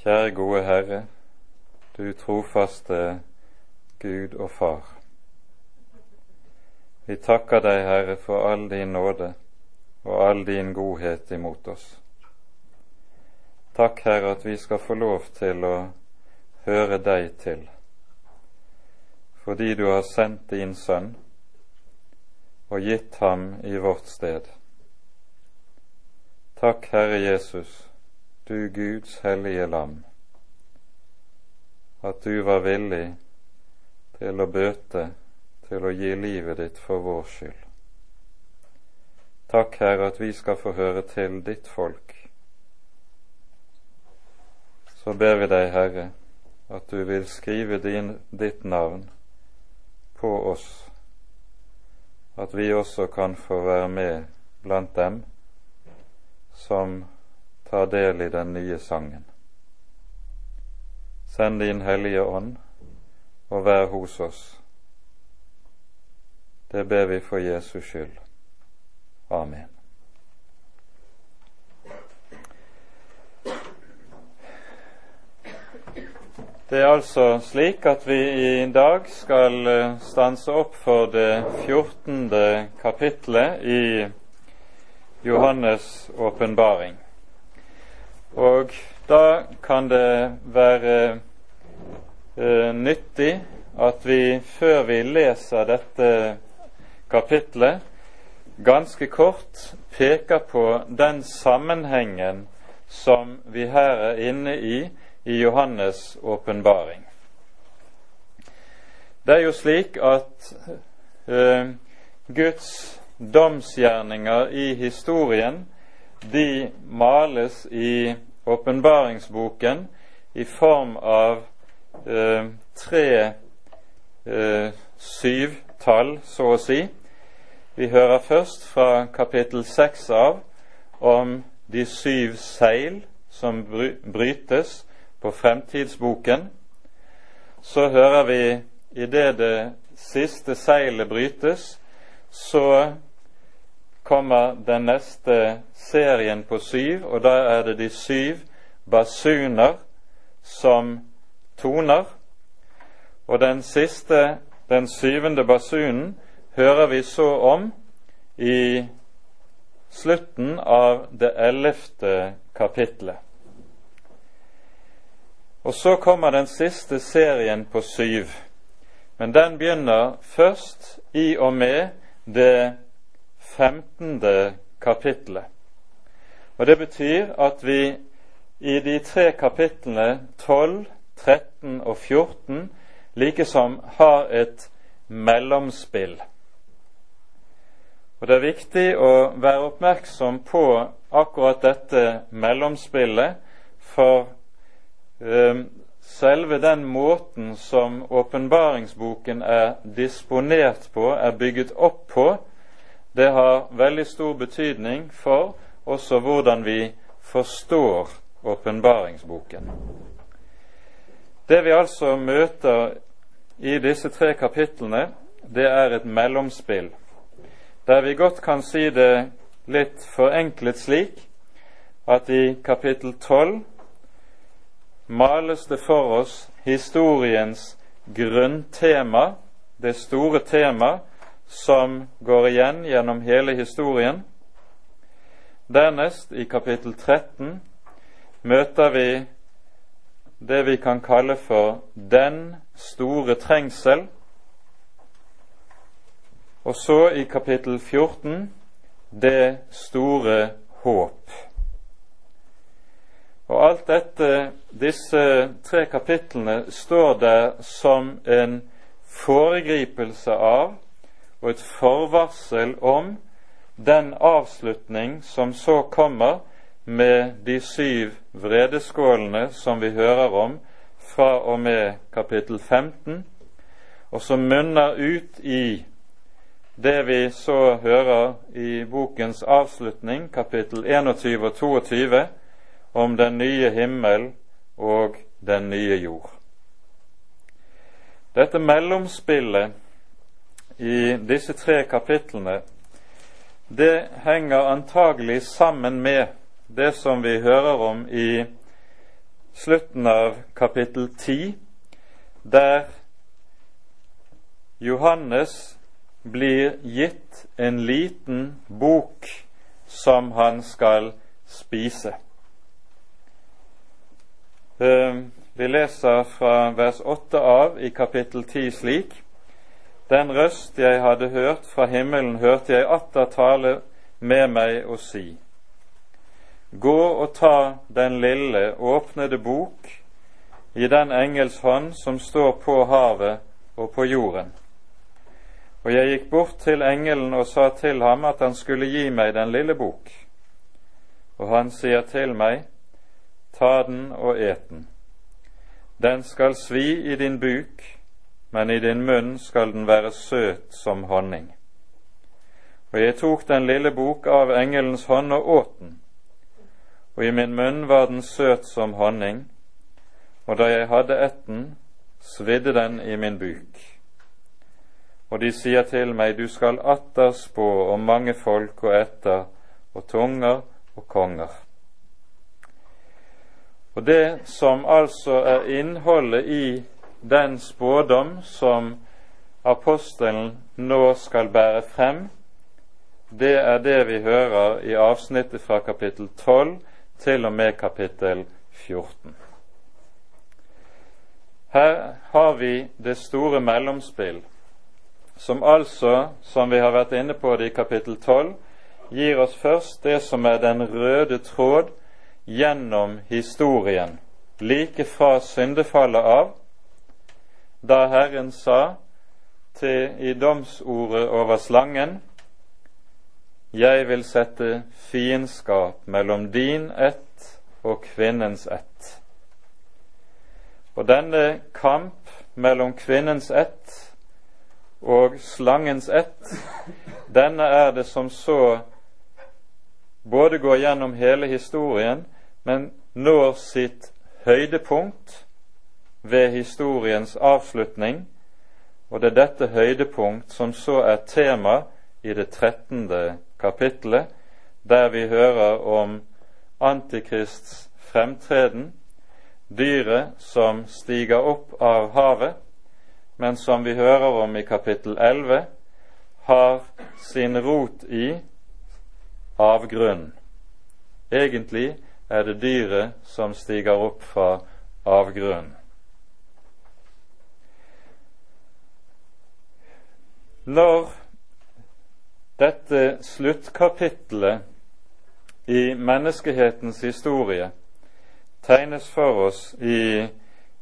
Kjære gode Herre, du trofaste Gud og Far. Vi takker deg, Herre, for all din nåde og all din godhet imot oss. Takk, Herre, at vi skal få lov til å høre deg til, fordi du har sendt din Sønn og gitt ham i vårt sted. Takk, Herre Jesus, du Guds hellige lam, at du var villig til å bøte, til å gi livet ditt for vår skyld. Takk, Herre, at vi skal få høre til ditt folk. Så ber vi deg, Herre, at du vil skrive din, ditt navn på oss, at vi også kan få være med blant dem som tar del i den nye sangen. Send din Hellige Ånd og vær hos oss. Det ber vi for Jesus skyld. Amen. Det er altså slik at vi i dag skal eh, stanse opp for det 14. kapitlet i Johannes' åpenbaring. Og da kan det være eh, nyttig at vi før vi leser dette kapitlet, ganske kort peker på den sammenhengen som vi her er inne i i Johannes' åpenbaring. Det er jo slik at eh, Guds domsgjerninger i historien de males i åpenbaringsboken i form av eh, tre eh, syvtall, så å si. Vi hører først fra kapittel seks av om de syv seil som brytes på fremtidsboken. Så hører vi idet det siste seilet brytes, så kommer den neste serien på syv, og da er det de syv basuner som toner. Og den siste, den syvende basunen, hører vi så om i slutten av det ellevte kapitlet. Og så kommer den siste serien på syv, men den begynner først i og med det femtende kapittelet. Og Det betyr at vi i de tre kapitlene 12, 13 og 14 likesom har et mellomspill. Og Det er viktig å være oppmerksom på akkurat dette mellomspillet, for eh, selve den måten som åpenbaringsboken er disponert på, er bygget opp på, det har veldig stor betydning for også hvordan vi forstår åpenbaringsboken. Det vi altså møter i disse tre kapitlene, det er et mellomspill, der vi godt kan si det litt forenklet slik at i kapittel 12 males det for oss historiens grunntema, det store tema som går igjen gjennom hele historien. Dernest, i kapittel 13, møter vi det vi kan kalle for den store trengsel. Og så i kapittel 14 det store håp. Og alt dette, disse tre kapitlene, står der som en foregripelse av og et forvarsel om den avslutning som så kommer med de syv vredeskålene som vi hører om fra og med kapittel 15, og som munner ut i det vi så hører i bokens avslutning, kapittel 21 og 22, om den nye himmel og den nye jord. Dette mellomspillet i disse tre kapitlene, det henger antagelig sammen med det som vi hører om i slutten av kapittel 10, der Johannes blir gitt en liten bok som han skal spise. Ehm, vi leser fra vers 8 av i kapittel 10 slik:" Den røst jeg hadde hørt fra himmelen, hørte jeg atter tale med meg og si:" Gå og ta den lille, åpnede bok i den engels hånd som står på havet og på jorden. Og jeg gikk bort til engelen og sa til ham at han skulle gi meg den lille bok. Og han sier til meg, ta den og et den. Den skal svi i din buk, men i din munn skal den være søt som honning. Og jeg tok den lille bok av engelens hånd og åt den, og i min munn var den søt som honning, og da jeg hadde etten, svidde den i min buk. Og de sier til meg, du skal atter spå om mange folk og etter, og tunger og konger. Og det som altså er innholdet i den spådom som apostelen nå skal bære frem, det er det vi hører i avsnittet fra kapittel 12 til og med kapittel 14. Her har vi det store mellomspill som altså, som vi har vært inne på det i kapittel 12, gir oss først det som er den røde tråd gjennom historien, like fra syndefallet av, da Herren sa til i domsordet over slangen Jeg vil sette fiendskap mellom din ett og kvinnens ett. Og denne kamp mellom kvinnens ett og slangens ett, denne er det som så både går gjennom hele historien, men når sitt høydepunkt ved historiens avslutning, og det er dette høydepunkt som så er tema i det trettende kapittelet, der vi hører om Antikrists fremtreden, dyret som stiger opp av havet, men som vi hører om i kapittel 11, har sin rot i avgrunnen. Egentlig er det dyret som stiger opp fra avgrunnen. Når dette sluttkapittelet i menneskehetens historie tegnes for oss i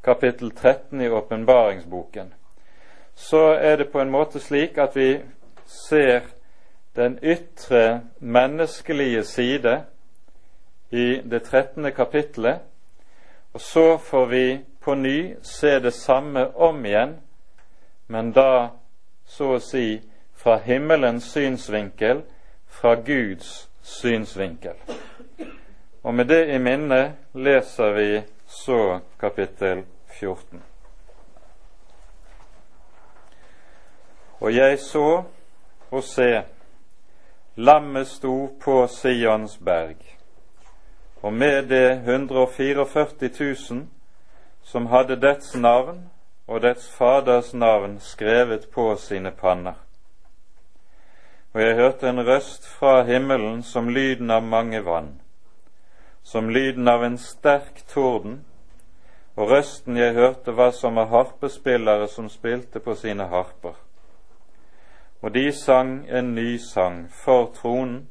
kapittel 13 i åpenbaringsboken, så er det på en måte slik at vi ser den ytre menneskelige side i det trettende kapittelet, og så får vi på ny se det samme om igjen, men da så å si fra himmelens synsvinkel, fra Guds synsvinkel. Og med det i minne leser vi så kapittel 14. Og jeg så og se, lammet sto på Sions berg, og med det 144 000 som hadde dets navn og dets faders navn skrevet på sine panner. Og jeg hørte en røst fra himmelen som lyden av mange vann, som lyden av en sterk torden, og røsten jeg hørte var som av harpespillere som spilte på sine harper og de sang en ny sang for tronen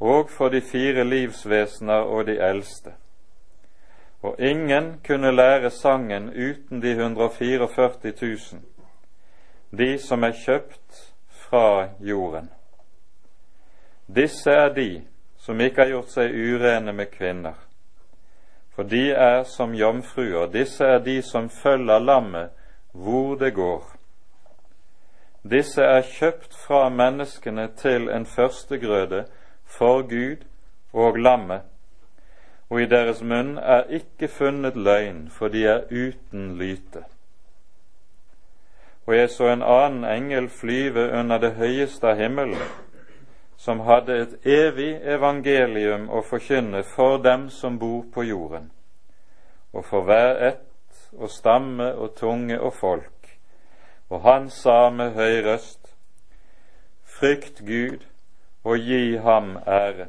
og for de fire livsvesener og de eldste. Og ingen kunne lære sangen uten de 144 000, de som er kjøpt fra jorden. Disse er de som ikke har gjort seg urene med kvinner, for de er som jomfruer. Disse er de som følger lammet hvor det går. Disse er kjøpt fra menneskene til en førstegrøde for Gud og lammet, og i deres munn er ikke funnet løgn, for de er uten lyte. Og jeg så en annen engel flyve under det høyeste av himmelen, som hadde et evig evangelium å forkynne for dem som bor på jorden, og for hver ett og stamme og tunge og folk. Og han sa med høy røst, Frykt Gud og gi ham ære,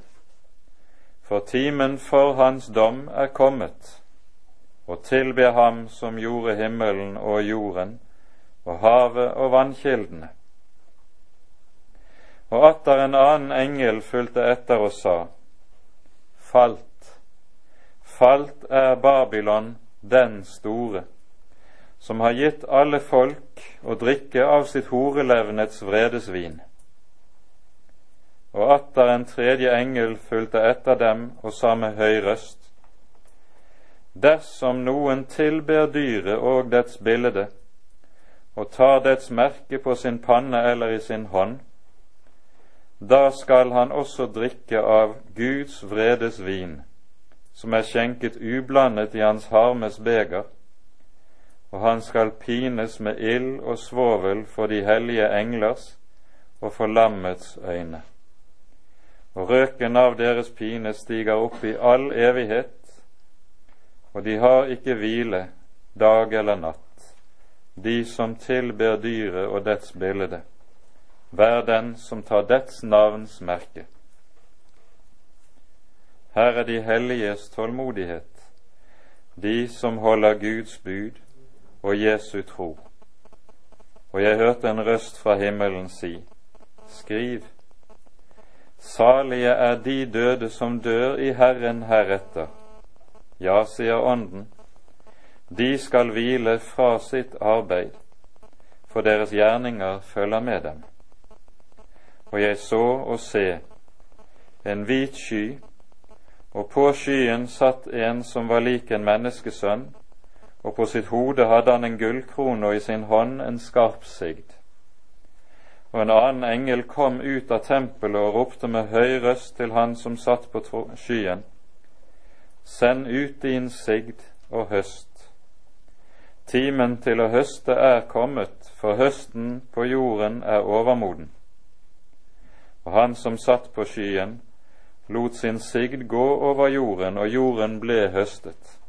for timen for hans dom er kommet, og tilber ham som gjorde himmelen og jorden og havet og vannkildene. Og atter en annen engel fulgte etter og sa, Falt, falt er Babylon den store, som har gitt alle folk å drikke av sitt horelevnets vredesvin. Og atter en tredje engel fulgte etter dem og sa med høy røst, Dersom noen tilber dyret og dets bilde, og tar dets merke på sin panne eller i sin hånd, da skal han også drikke av Guds vredes vin, som er skjenket ublandet i hans harmes beger, og han skal pines med ild og svovel for de hellige englers og for lammets øyne. Og røken av deres pine stiger opp i all evighet, og de har ikke hvile dag eller natt de som tilber dyret og dets bilde, hver den som tar dets navns merke. Her er de helliges tålmodighet, de som holder Guds bud og Jesu tro. Og jeg hørte en røst fra himmelen si, Skriv, salige er de døde som dør i Herren heretter. Ja, sier Ånden, de skal hvile fra sitt arbeid, for deres gjerninger følger med dem. Og jeg så og se en hvit sky, og på skyen satt en som var lik en menneskesønn, og på sitt hode hadde han en gullkrone og i sin hånd en skarp sigd. Og en annen engel kom ut av tempelet og ropte med høy røst til han som satt på skyen, Send ut din sigd og høst Timen til å høste er kommet, for høsten på jorden er overmoden. Og han som satt på skyen, lot sin sigd gå over jorden, og jorden ble høstet.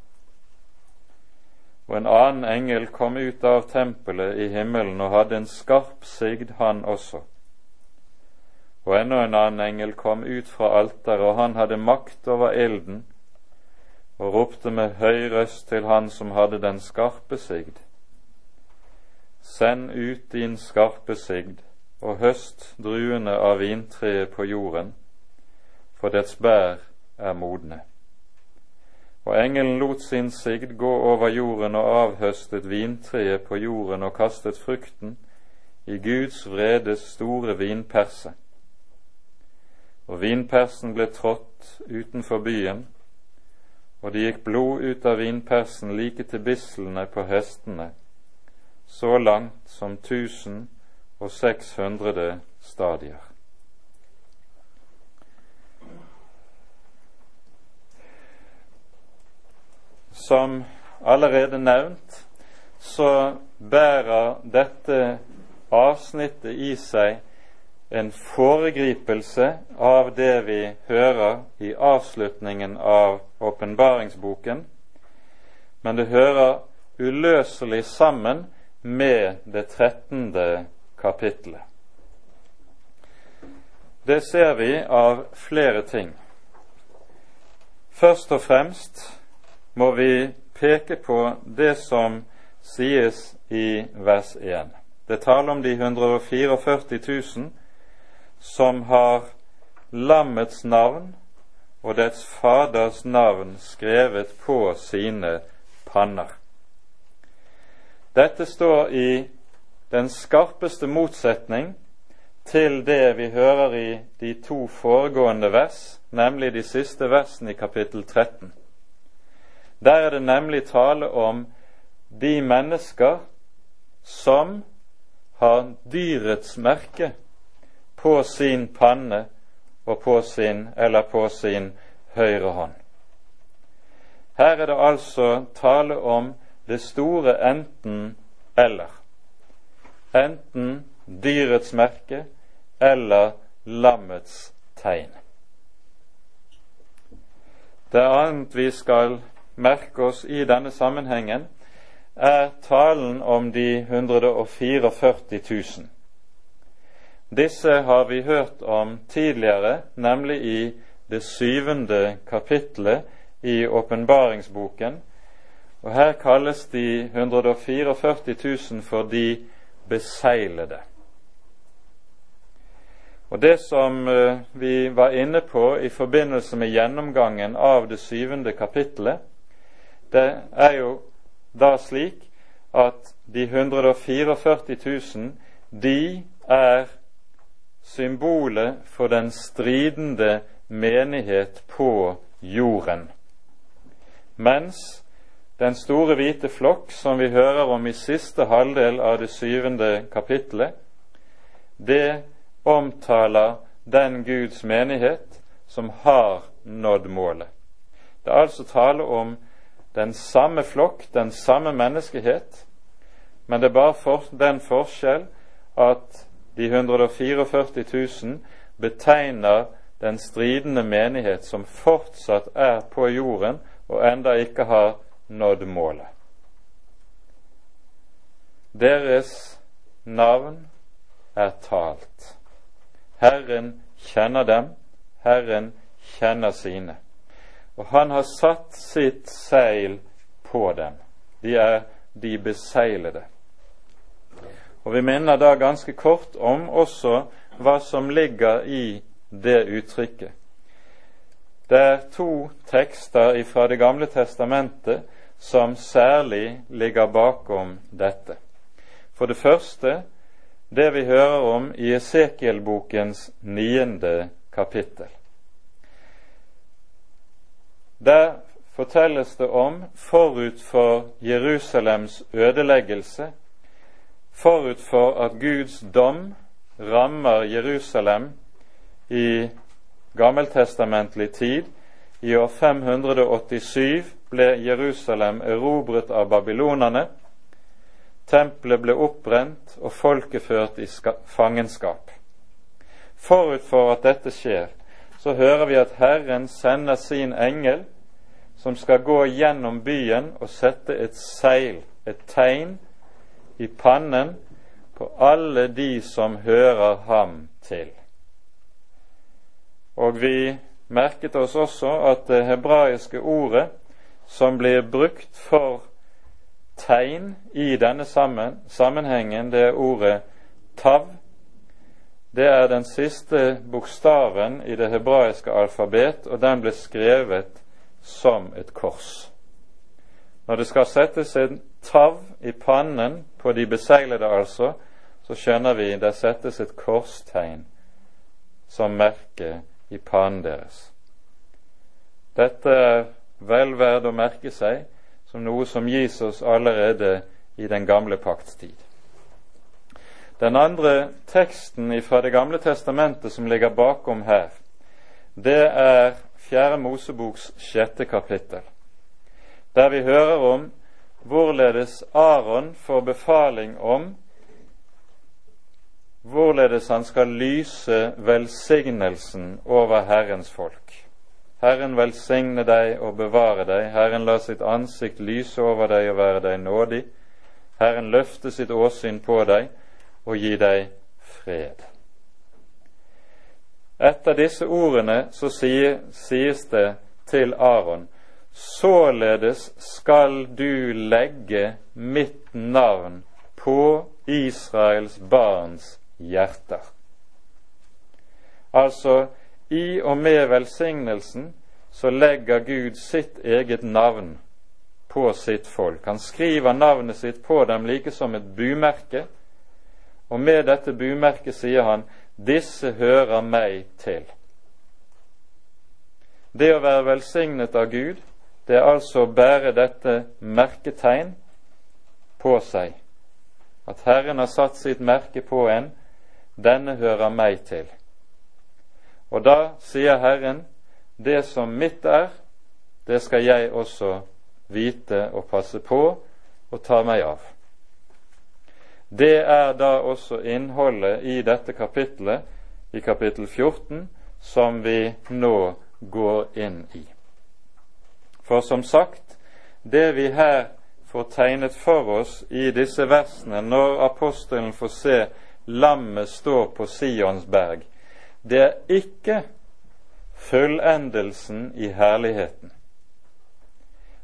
Og en annen engel kom ut av tempelet i himmelen og hadde en skarp sigd, han også. Og enda en annen engel kom ut fra alteret, og han hadde makt over ilden, og ropte med høy røst til han som hadde den skarpe sigd. Send ut din skarpe sigd, og høst druene av vintreet på jorden, for dets bær er modne. Og engelen lot sin sigd gå over jorden og avhøstet vintreet på jorden og kastet frukten i Guds vredes store vinperse. Og vinpersen ble trådt utenfor byen, og det gikk blod ut av vinpersen like til bislene på hestene, så langt som tusen og seks hundrede stadier. Som allerede nevnt, så bærer dette avsnittet i seg en foregripelse av det vi hører i avslutningen av åpenbaringsboken, men det hører uløselig sammen med det trettende kapittelet. Det ser vi av flere ting. Først og fremst må vi peke på det som sies i vers 1. Det taler om de 144 000 som har lammets navn og dets faders navn skrevet på sine panner. Dette står i den skarpeste motsetning til det vi hører i de to foregående vers, nemlig de siste versene i kapittel 13. Der er det nemlig tale om de mennesker som har dyrets merke på sin panne og på sin eller på sin høyre hånd. Her er det altså tale om det store enten-eller. Enten dyrets merke eller lammets tegn. Det annet vi skal merke oss i denne sammenhengen, er talen om de 144 000. Disse har vi hørt om tidligere, nemlig i det syvende kapitlet i åpenbaringsboken. Og Her kalles de 144 000 for de beseglede. Og Det som eh, vi var inne på i forbindelse med gjennomgangen av det syvende kapittelet, det er jo da slik at de 144 000, de er symbolet for den stridende menighet på jorden. Mens den store hvite flokk, som vi hører om i siste halvdel av det syvende kapittelet, det omtaler den Guds menighet som har nådd målet. Det er altså tale om den samme flokk, den samme menneskehet, men det er bare for, den forskjell at de 144 000 betegner den stridende menighet som fortsatt er på jorden og enda ikke har nådd målet. Deres navn er talt. Herren kjenner dem, Herren kjenner sine. Og han har satt sitt seil på dem. De er de beseglede. Og Vi minner da ganske kort om også hva som ligger i det uttrykket. Det er to tekster fra Det gamle testamentet som særlig ligger bakom dette. For det første det vi hører om i Esekiel-bokens niende kapittel. Der fortelles det om forut for Jerusalems ødeleggelse, forut for at Guds dom rammer Jerusalem i gammeltestamentlig tid. I år 587 ble Jerusalem erobret av babylonerne. Tempelet ble oppbrent og folket ført i fangenskap. Forut for at dette skjer, så hører vi at Herren sender sin engel som skal gå gjennom byen og sette et seil, et tegn, i pannen på alle de som hører ham til. Og vi merket oss også at det hebraiske ordet som blir brukt for tegn i denne sammenhengen, det er ordet tav. Det er den siste bokstaven i det hebraiske alfabet, og den ble skrevet som et kors. Når det skal settes en tav i pannen på de beseglede, altså, så skjønner vi det settes et korstegn som merke i pannen deres. Dette er vel verd å merke seg som noe som gis oss allerede i den gamle pakts tid. Den andre teksten fra Det gamle testamentet som ligger bakom her, det er Fjerde Moseboks sjette kapittel, der vi hører om hvorledes Aron får befaling om hvorledes han skal lyse velsignelsen over Herrens folk. Herren velsigne deg og bevare deg. Herren la sitt ansikt lyse over deg og være deg nådig. Herren løfte sitt åsyn på deg og gi deg fred. Etter disse ordene så sies det til Aron Således skal du legge mitt navn på Israels barns hjerter. Altså, i og med velsignelsen så legger Gud sitt eget navn på sitt folk. Han skriver navnet sitt på dem like som et bumerke, og med dette bumerket sier han disse hører meg til. Det å være velsignet av Gud, det er altså å bære dette merketegn på seg. At Herren har satt sitt merke på en, denne hører meg til. Og da sier Herren, det som mitt er, det skal jeg også vite og passe på og ta meg av. Det er da også innholdet i dette kapittelet, i kapittel 14, som vi nå går inn i. For som sagt, det vi her får tegnet for oss i disse versene, når apostelen får se lammet stå på Sions berg, det er ikke fullendelsen i herligheten,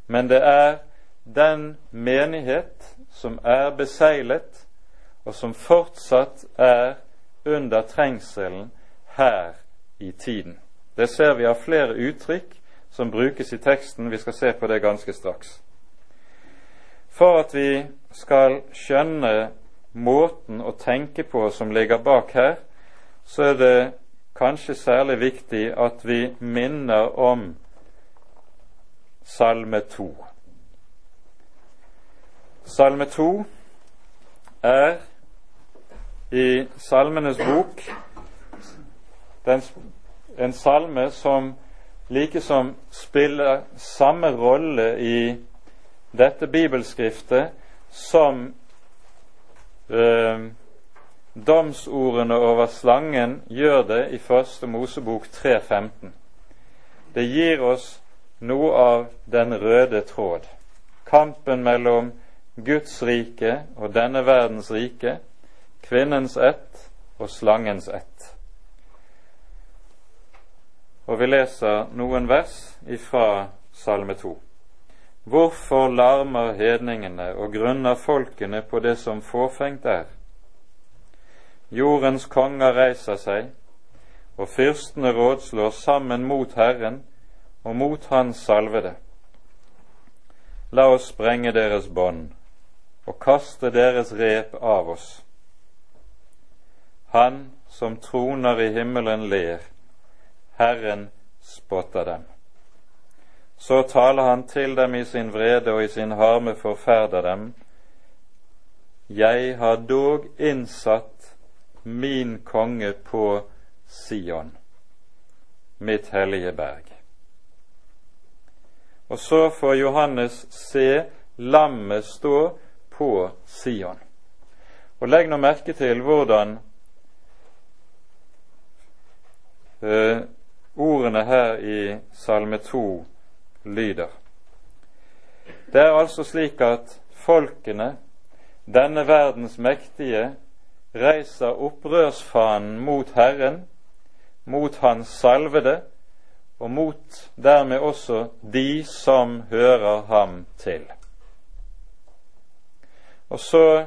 men det er den menighet som er beseglet, og som fortsatt er under trengselen her i tiden. Det ser vi av flere uttrykk som brukes i teksten. Vi skal se på det ganske straks. For at vi skal skjønne måten å tenke på som ligger bak her, så er det kanskje særlig viktig at vi minner om Salme 2. Salme 2 er i Salmenes bok den, en salme som likesom spiller samme rolle i dette bibelskriftet som eh, domsordene over slangen gjør det i Første Mosebok 3.15. Det gir oss noe av den røde tråd. Kampen mellom Guds rike og denne verdens rike, kvinnens ett og slangens ett. Og vi leser noen vers ifra Salme 2. Hvorfor larmer hedningene og grunner folkene på det som fåfengt er? Jordens konger reiser seg, og fyrstene rådslår sammen mot Herren og mot Hans salvede. La oss sprenge deres bånd og kaste deres rep av oss. Han som troner i himmelen ler, Herren spotter dem. Så taler han til dem i sin vrede og i sin harme forferder dem. Jeg har dog innsatt min konge på Sion, mitt hellige berg. Og så får Johannes se lammet stå på Sion. Og Legg nå merke til hvordan uh, ordene her i Salme 2 lyder. Det er altså slik at folkene, denne verdens mektige, reiser opprørsfanen mot Herren, mot Hans salvede, og mot dermed også de som hører ham til. Og så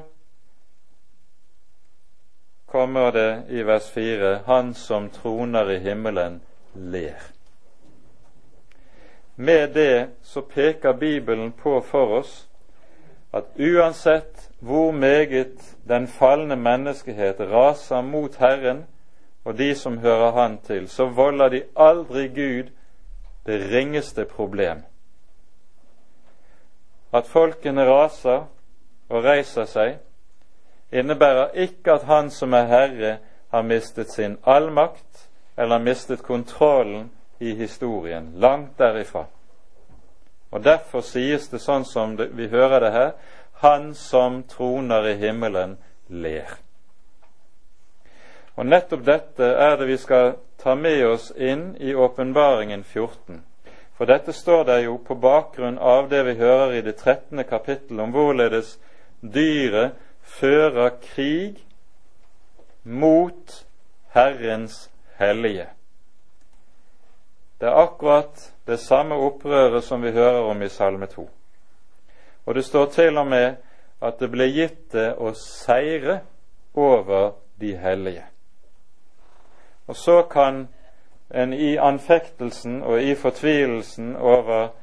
kommer det i vers 4 Han som troner i himmelen, ler. Med det så peker Bibelen på for oss at uansett hvor meget den falne menneskehet raser mot Herren og de som hører Han til, så volder de aldri Gud det ringeste problem. At folkene raser, og reiser seg, innebærer ikke at Han som er Herre, har mistet sin allmakt eller mistet kontrollen i historien. Langt derifra. Og Derfor sies det sånn som vi hører det her Han som troner i himmelen, ler. Og Nettopp dette er det vi skal ta med oss inn i Åpenbaringen 14. For dette står der jo på bakgrunn av det vi hører i det 13. kapittel om hvorledes dyret fører krig mot Herrens hellige. Det er akkurat det samme opprøret som vi hører om i Salme 2. Og det står til og med at det ble gitt det å seire over de hellige. Og så kan en i anfektelsen og i fortvilelsen over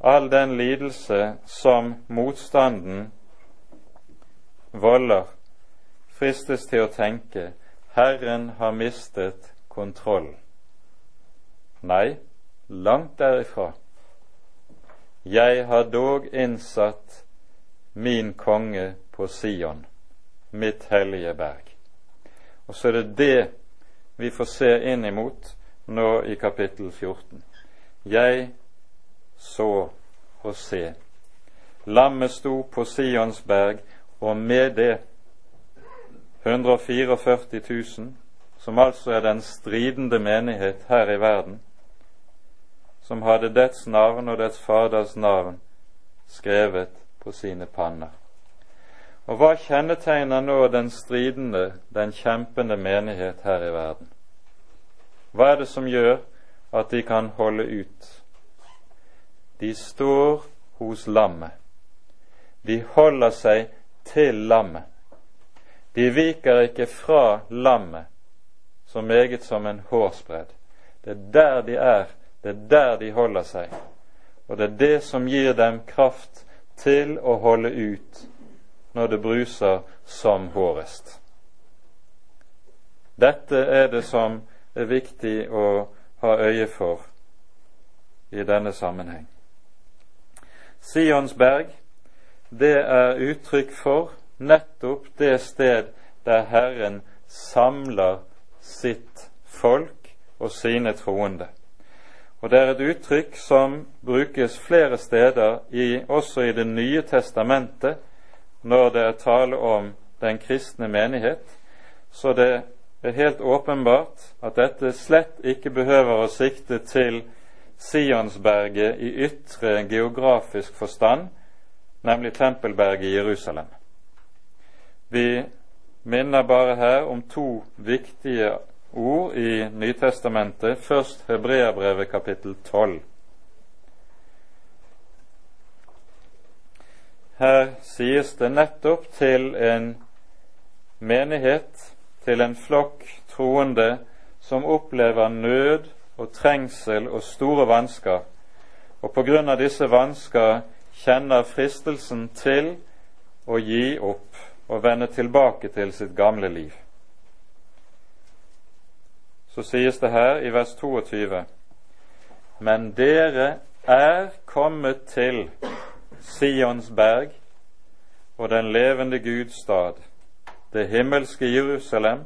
all den lidelse som motstanden volder, fristes til å tenke Herren har mistet kontroll. Nei, langt derifra. Jeg har dog innsatt min konge på Sion, mitt hellige berg. Og så er det det vi får se inn imot nå i kapittel 14. Jeg så og se. Lammet sto på Sions berg, og med det 144 000, som altså er den stridende menighet her i verden, som hadde dets navn og dets faders navn skrevet på sine panner. Og hva kjennetegner nå den stridende, den kjempende menighet her i verden? Hva er det som gjør at de kan holde ut? De står hos lammet. De holder seg til lammet. De viker ikke fra lammet så meget som en hårsbredd. Det er der de er, det er der de holder seg. Og det er det som gir dem kraft til å holde ut når det bruser som hårest. Dette er det som er viktig å ha øye for i denne sammenheng. Sionsberg, det er uttrykk for nettopp det sted der Herren samler sitt folk og sine troende. Og Det er et uttrykk som brukes flere steder, i, også i Det nye testamentet, når det er tale om den kristne menighet. Så det er helt åpenbart at dette slett ikke behøver å sikte til Sionsberget i ytre geografisk forstand, nemlig Tempelberget i Jerusalem. Vi minner bare her om to viktige ord i Nytestamentet. Først Hebreabrevet kapittel 12. Her sies det nettopp til en menighet, til en flokk troende som opplever nød og trengsel og store vansker, og på grunn av disse vansker kjenner fristelsen til å gi opp og vende tilbake til sitt gamle liv. Så sies det her i vers 22.: Men dere er kommet til Sions berg og den levende Guds stad, det himmelske Jerusalem,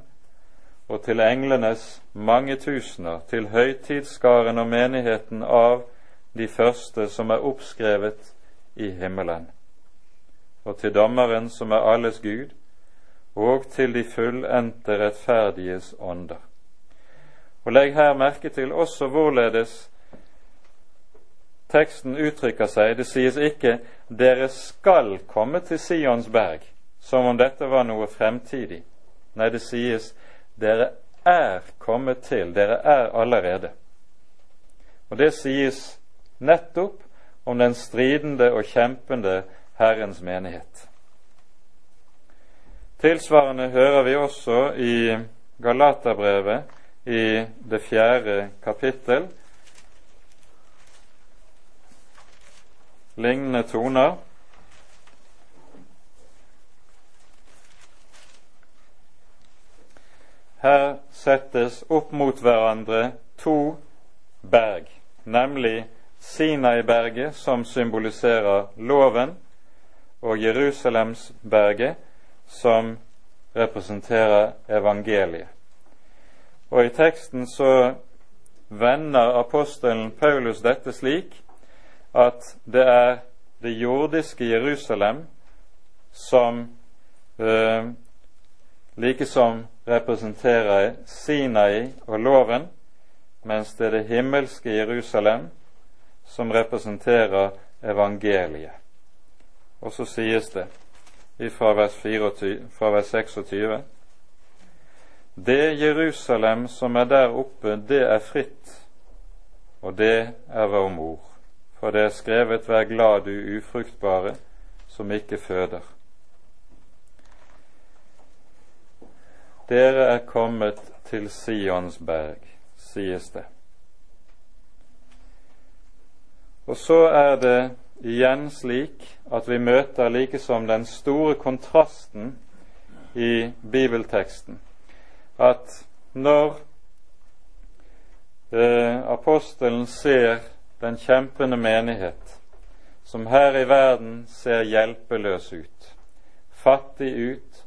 og til englenes mange tusener, til høytidsskaren og menigheten av de første som er oppskrevet i himmelen og til dommeren som er alles Gud, og til de fullendte rettferdiges ånder. Og Legg her merke til også hvorledes teksten uttrykker seg. Det sies ikke 'dere skal komme til Sions berg', som om dette var noe fremtidig. Nei, det sies 'dere er kommet til', dere er allerede. Og det sies nettopp om den stridende og kjempende Herrens menighet. Tilsvarende hører vi også i Galaterbrevet i det fjerde kapittel. Lignende toner. Her settes opp mot hverandre to berg, nemlig Sinai-berget, som symboliserer loven, og Jerusalemsberget, som representerer evangeliet. Og i teksten så vender apostelen Paulus dette slik at det er det jordiske Jerusalem som eh, likesom representerer Sinai og loven, mens det er det himmelske Jerusalem som representerer evangeliet. Og så sies det fra vers, 24, fra vers 26 Det Jerusalem som er der oppe, det er fritt, og det er vår mor. For det er skrevet Vær glad, du ufruktbare, som ikke føder. Dere er kommet til Sions berg, sies det. Og så er det igjen slik at vi møter likesom den store kontrasten i bibelteksten. At når eh, apostelen ser den kjempende menighet, som her i verden ser hjelpeløs ut, fattig ut,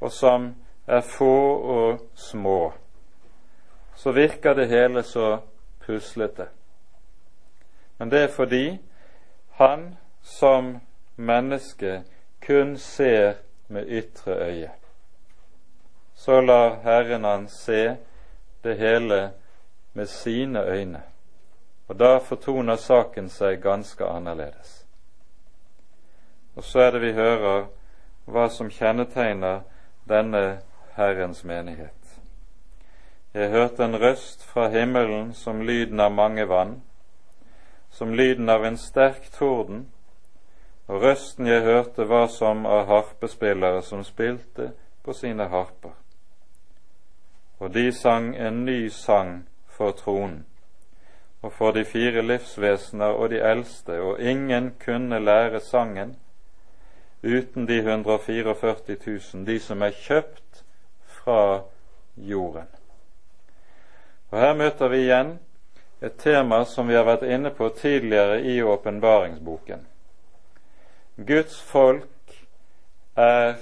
og som er få og små, så virker det hele så puslete. Men det er fordi han som menneske kun ser med ytre øye. Så lar Herren han se det hele med sine øyne, og da fortoner saken seg ganske annerledes. Og så er det vi hører hva som kjennetegner denne Herrens menighet. Jeg hørte en røst fra himmelen som lyden av mange vann, som lyden av en sterk torden, og røsten jeg hørte var som av harpespillere som spilte på sine harper. Og de sang en ny sang for tronen og for de fire livsvesener og de eldste, og ingen kunne lære sangen uten de 144 000, de som er kjøpt fra jorden. Og Her møter vi igjen et tema som vi har vært inne på tidligere i åpenbaringsboken. Guds folk er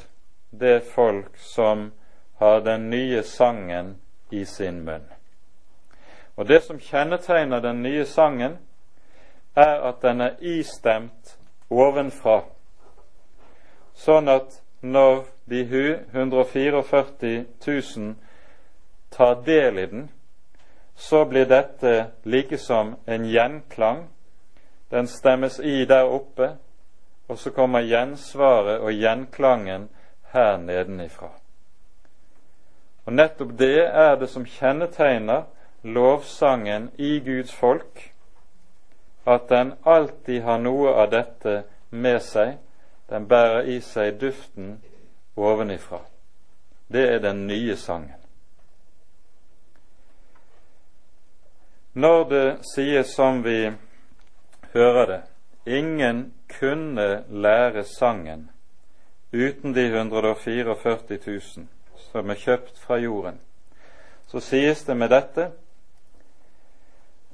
det folk som har den nye sangen i sin munn. Og Det som kjennetegner den nye sangen, er at den er istemt ovenfra, sånn at når de 144 000 tar del i den, så blir dette like som en gjenklang. Den stemmes i der oppe, og så kommer gjensvaret og gjenklangen her nedenifra. Og Nettopp det er det som kjennetegner lovsangen i Guds folk, at den alltid har noe av dette med seg. Den bærer i seg duften ovenifra. Det er den nye sangen. Når det sies som vi hører det, ingen kunne lære sangen uten de 144 000 som er kjøpt fra jorden, så sies det med dette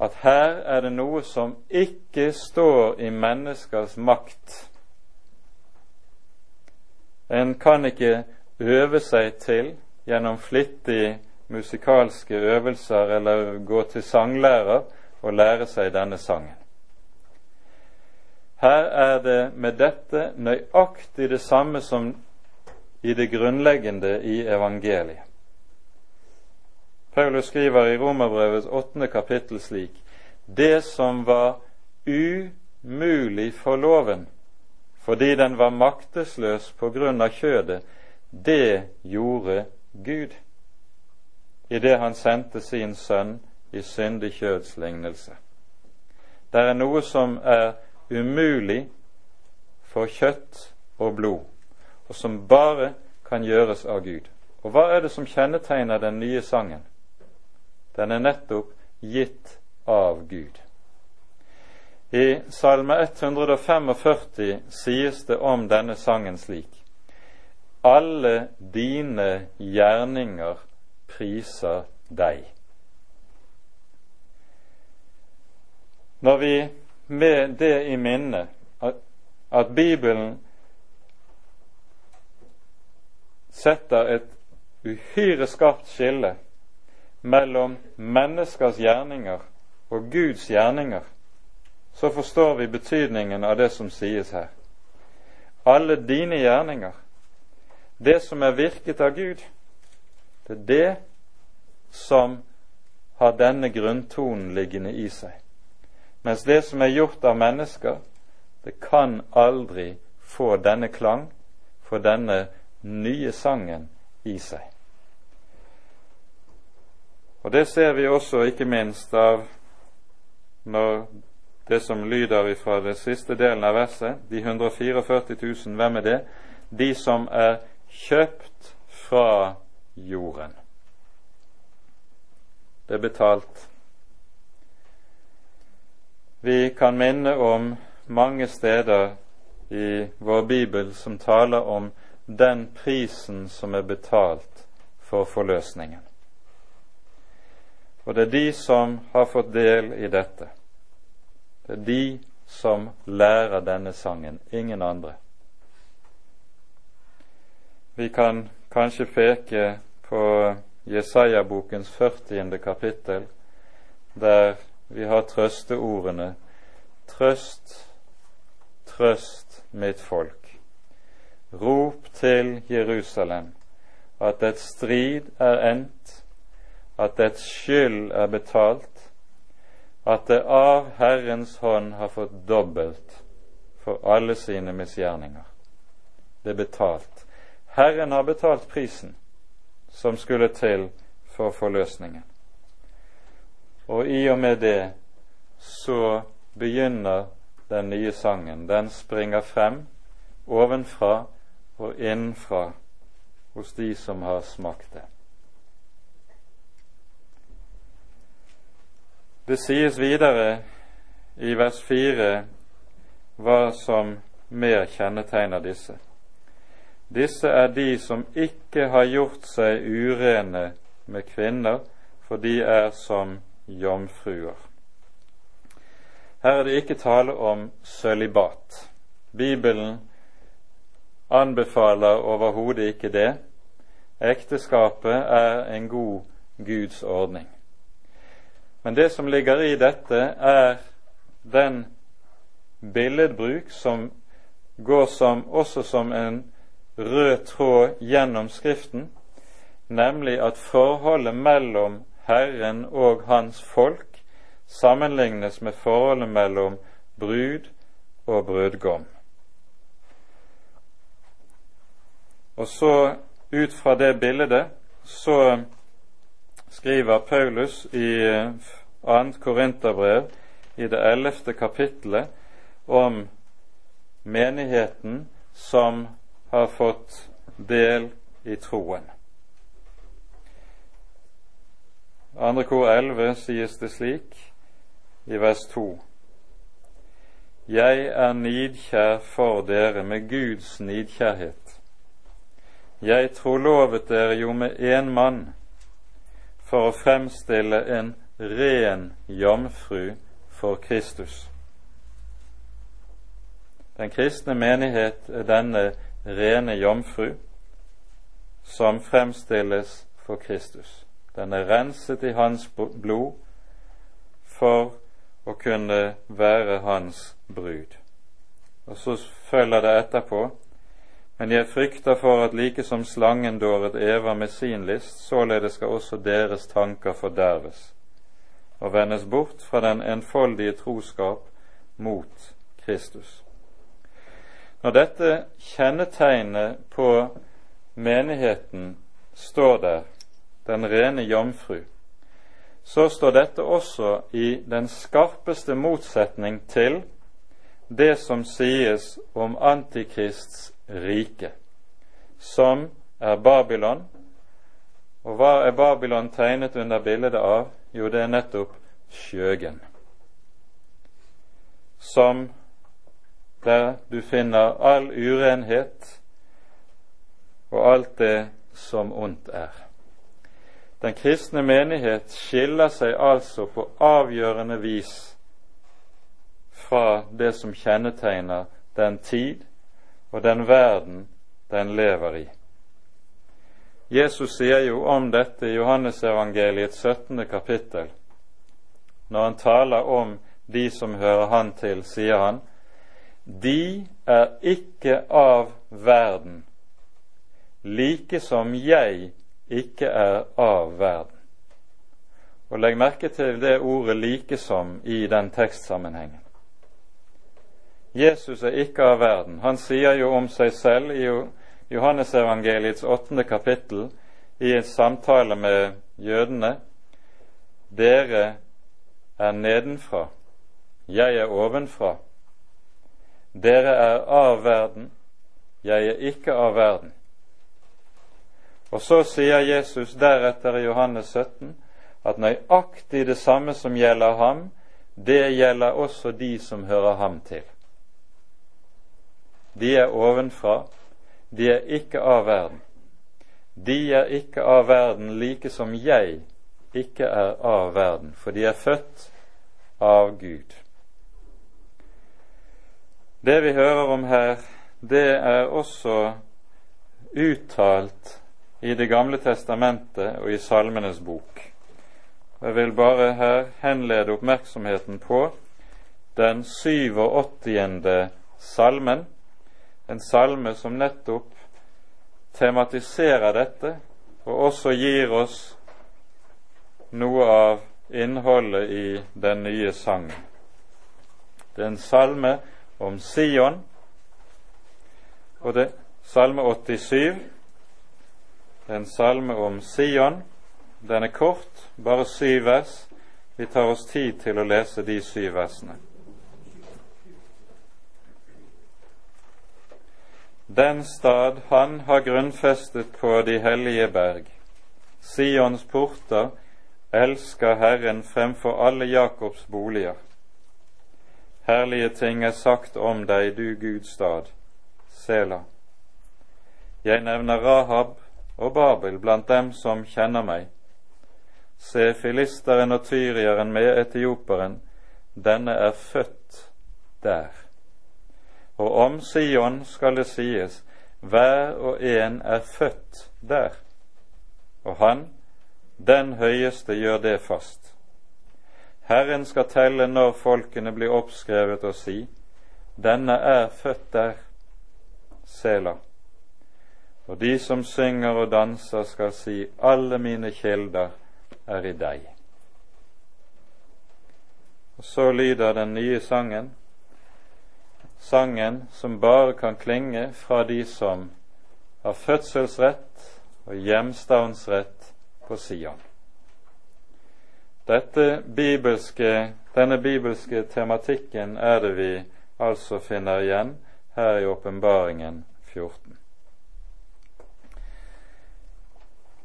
at her er det noe som ikke står i menneskers makt. En kan ikke øve seg til gjennom flittig musikalske øvelser eller gå til sanglærer og lære seg denne sangen. Her er det med dette nøyaktig det samme som i det grunnleggende i evangeliet. Paulus skriver i Romerbrevets åttende kapittel slik Det som var umulig for loven, fordi den var maktesløs på grunn av kjødet, det gjorde Gud idet han sendte sin sønn i syndig kjøds lignelse. Det er noe som er umulig for kjøtt og blod, og som bare kan gjøres av Gud. Og hva er det som kjennetegner den nye sangen? Den er nettopp gitt av Gud. I Salme 145 sies det om denne sangen slik Alle dine gjerninger priser deg. Når vi med det i minne at, Bibelen setter et uhyre skarpt skille mellom menneskers gjerninger og Guds gjerninger, så forstår vi betydningen av det som sies her. Alle dine gjerninger, det som er virket av Gud, det er det som har denne grunntonen liggende i seg. Mens det som er gjort av mennesker, det kan aldri få denne klang, få denne nye sangen i seg. Og Det ser vi også ikke minst av når det som lyder fra den siste delen av verset, de 144 000, hvem er det? De som er kjøpt fra jorden. Det er betalt. Vi kan minne om mange steder i vår bibel som taler om den prisen som er betalt for forløsningen. Og det er de som har fått del i dette. Det er de som lærer denne sangen, ingen andre. Vi kan kanskje peke på Jesaja-bokens 40. kapittel, der vi har trøsteordene Trøst, trøst mitt folk. Rop til Jerusalem at et strid er endt at dets skyld er betalt, at det av Herrens hånd har fått dobbelt for alle sine misgjerninger. det er betalt. Herren har betalt prisen som skulle til for forløsningen. Og i og med det så begynner den nye sangen. Den springer frem ovenfra og innenfra hos de som har smakt det. Det sies videre i vers 4 hva som mer kjennetegner disse. Disse er de som ikke har gjort seg urene med kvinner, for de er som jomfruer. Her er det ikke tale om sølibat. Bibelen anbefaler overhodet ikke det. Ekteskapet er en god Guds ordning. Men det som ligger i dette, er den billedbruk som går som, også som en rød tråd gjennom Skriften, nemlig at forholdet mellom Herren og Hans folk sammenlignes med forholdet mellom brud og brudgom. Og så ut fra det bildet så skriver Paulus i 2. Korinterbrev i det ellevte kapittelet om menigheten som har fått del i troen. Andre kor 11 sies det slik i vers 2. Jeg er nidkjær for dere med Guds nidkjærhet. Jeg trolovet dere jo med én mann for å fremstille en ren jomfru for Kristus. Den kristne menighet er denne rene jomfru som fremstilles for Kristus. Den er renset i hans blod for å kunne være hans brud. Og så følger det etterpå men jeg frykter for at like som slangen dåret Eva med sin list, således skal også deres tanker forderves og vendes bort fra den enfoldige troskap mot Kristus. Når dette kjennetegnet på menigheten står der, den rene jomfru, så står dette også i den skarpeste motsetning til det som sies om Antikrists rike, som er Babylon. Og hva er Babylon tegnet under bildet av? Jo, det er nettopp skjøgen, som der du finner all urenhet og alt det som ondt er. Den kristne menighet skiller seg altså på avgjørende vis fra det som kjennetegner den tid og den verden den lever i. Jesus sier jo om dette i Johannesevangeliets 17. kapittel. Når han taler om de som hører han til, sier han de er ikke av verden, like som jeg ikke er av verden. Og Legg merke til det ordet 'like som' i den tekstsammenhengen. Jesus er ikke av verden. Han sier jo om seg selv i Johannesevangeliets åttende kapittel i en samtale med jødene Dere er nedenfra, jeg er ovenfra. Dere er av verden, jeg er ikke av verden. Og så sier Jesus deretter i Johannes 17 at nøyaktig det samme som gjelder ham, det gjelder også de som hører ham til. De er ovenfra, de er ikke av verden. De er ikke av verden like som jeg ikke er av verden, for de er født av Gud. Det vi hører om her, det er også uttalt i Det gamle testamentet og i Salmenes bok. Jeg vil bare her henlede oppmerksomheten på den 87. salmen, en salme som nettopp tematiserer dette, og også gir oss noe av innholdet i den nye sangen. Det er en salme om Sion, og det Salme 87, en salme om Sion. Den er kort, bare syv vers. Vi tar oss tid til å lese de syv versene. Den stad han har grunnfestet på de hellige berg, Sions porter, elsker Herren fremfor alle Jakobs boliger. Herlige ting er sagt om deg, du Guds stad, Sela. Jeg nevner Rahab og Babel blant dem som kjenner meg. Se filisteren og tyrieren med etioperen, denne er født der. Og om Sion skal det sies, hver og en er født der. Og han, den høyeste, gjør det fast. Herren skal telle når folkene blir oppskrevet og si, denne er født der, Sela. Og de som synger og danser, skal si, alle mine kilder er i deg. Og så lyder den nye sangen, sangen som bare kan klinge fra de som har fødselsrett og hjemstavnsrett på Sion. Dette bibelske, denne bibelske tematikken er det vi altså finner igjen her i Åpenbaringen 14.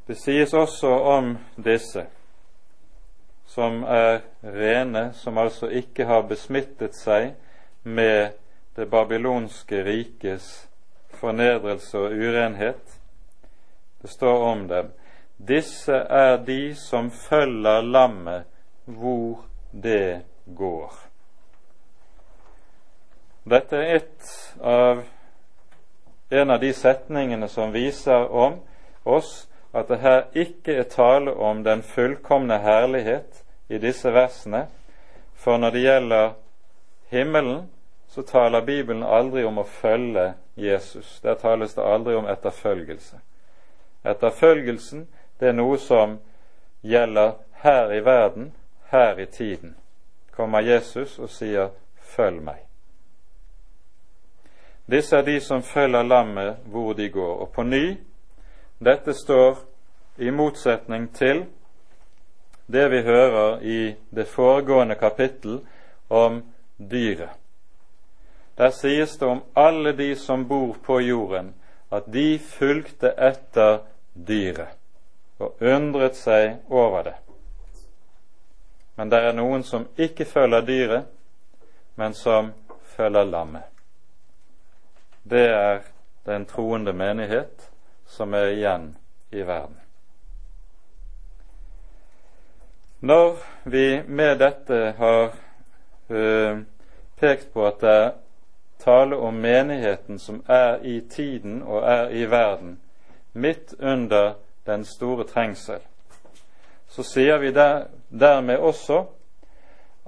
Det sies også om disse som er rene, som altså ikke har besmittet seg med det babylonske rikes fornedrelse og urenhet. Det står om dem disse er de som følger lammet hvor det går. Dette er et av, en av de setningene som viser om oss at det her ikke er tale om den fullkomne herlighet i disse versene, for når det gjelder himmelen, så taler Bibelen aldri om å følge Jesus. Der tales det aldri om etterfølgelse. Etterfølgelsen det er noe som gjelder her i verden, her i tiden. Kommer Jesus og sier 'følg meg'. Disse er de som følger lammet hvor de går. Og på ny, dette står i motsetning til det vi hører i det foregående kapittel om dyret. Der sies det om alle de som bor på jorden, at de fulgte etter dyret og undret seg over det. Men det er noen som ikke følger dyret, men som følger lammet. Det er den troende menighet som er igjen i verden. Når vi med dette har uh, pekt på at det er tale om menigheten som er i tiden og er i verden, midt under den store trengsel, så sier vi der, dermed også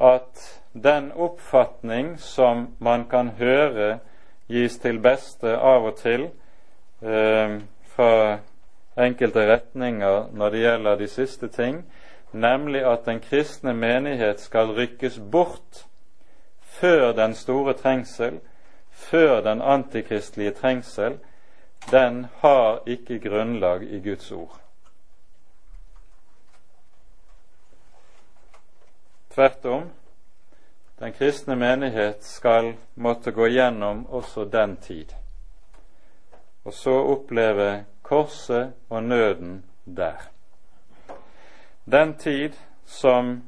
at den oppfatning som man kan høre gis til beste av og til eh, fra enkelte retninger når det gjelder de siste ting, nemlig at den kristne menighet skal rykkes bort før den store trengsel, før den antikristelige trengsel, den har ikke grunnlag i Guds ord. Tvert om, den kristne menighet skal måtte gå gjennom også den tid, og så oppleve korset og nøden der. Den tid som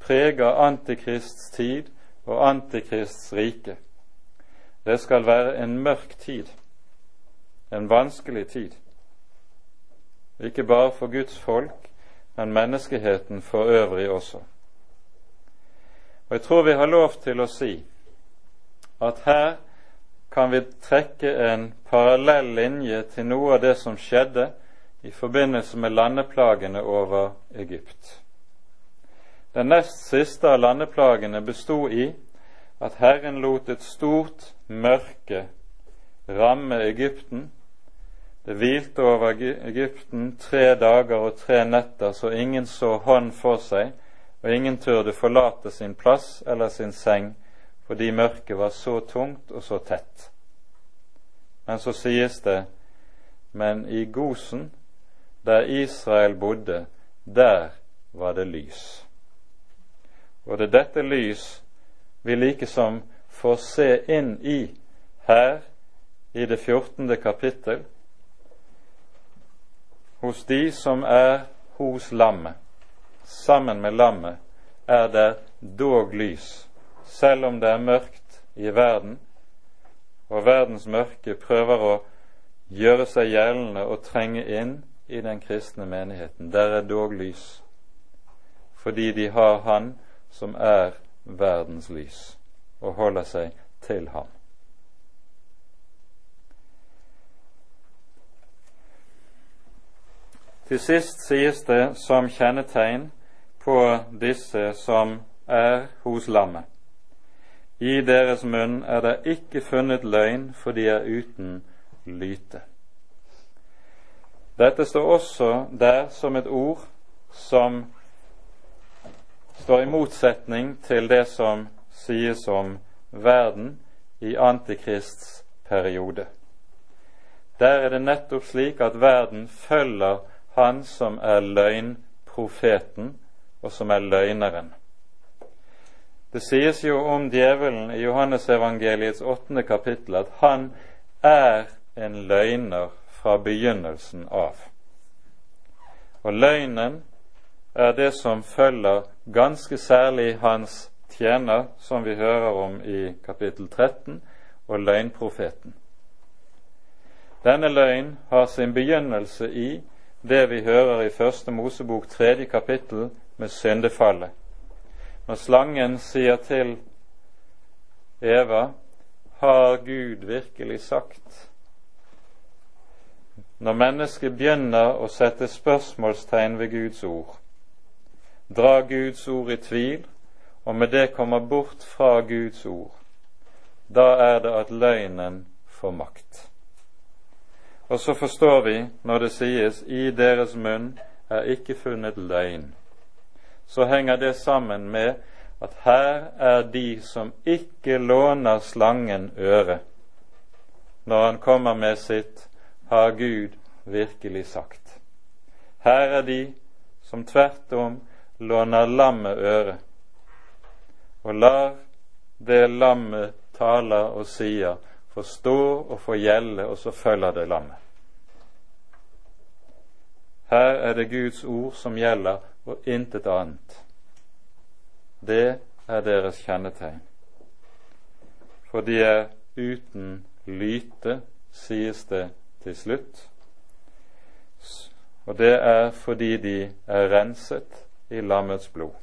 preger Antikrists tid og Antikrists rike, det skal være en mørk tid en vanskelig tid. Ikke bare for Guds folk, men menneskeheten for øvrig også. Og Jeg tror vi har lov til å si at her kan vi trekke en parallell linje til noe av det som skjedde i forbindelse med landeplagene over Egypt. Den nest siste av landeplagene bestod i at Herren lot et stort mørke ramme Egypten det hvilte over Egypten tre dager og tre netter, så ingen så hånd for seg, og ingen turde forlate sin plass eller sin seng fordi mørket var så tungt og så tett. Men så sies det men i Gosen, der Israel bodde, der var det lys. Og det er dette lys vi likesom får se inn i her i det 14. kapittel, hos de som er hos lammet. Sammen med lammet er det dog lys, selv om det er mørkt i verden, og verdens mørke prøver å gjøre seg gjeldende og trenge inn i den kristne menigheten. Der er dog lys, fordi de har Han som er verdens lys, og holder seg til ham. Til sist sies det som kjennetegn på disse som er hos lammet. I deres munn er det ikke funnet løgn, for de er uten lyte. Dette står også der som et ord som står i motsetning til det som sies om verden i Antikrists periode. Der er det nettopp slik at verden følger han som er løgnprofeten, og som er løgneren. Det sies jo om djevelen i Johannesevangeliets åttende kapittel at han er en løgner fra begynnelsen av. Og løgnen er det som følger ganske særlig hans tjener, som vi hører om i kapittel 13, og løgnprofeten. Denne løgn har sin begynnelse i det vi hører i Første Mosebok tredje kapittel med syndefallet. Når slangen sier til Eva har Gud virkelig sagt? Når mennesket begynner å sette spørsmålstegn ved Guds ord, dra Guds ord i tvil, og med det kommer bort fra Guds ord, da er det at løgnen får makt. Og så forstår vi når det sies 'i deres munn er ikke funnet løgn', så henger det sammen med at her er de som ikke låner slangen øre. Når han kommer med sitt 'har Gud virkelig sagt'. Her er de som tvert om låner lammet øre, og lar det lammet taler og sier, få stå og få gjelde, og så følger det lammet. Her er det Guds ord som gjelder, og intet annet. Det er deres kjennetegn. For de er uten lyte, sies det til slutt. Og det er fordi de er renset i lammets blod.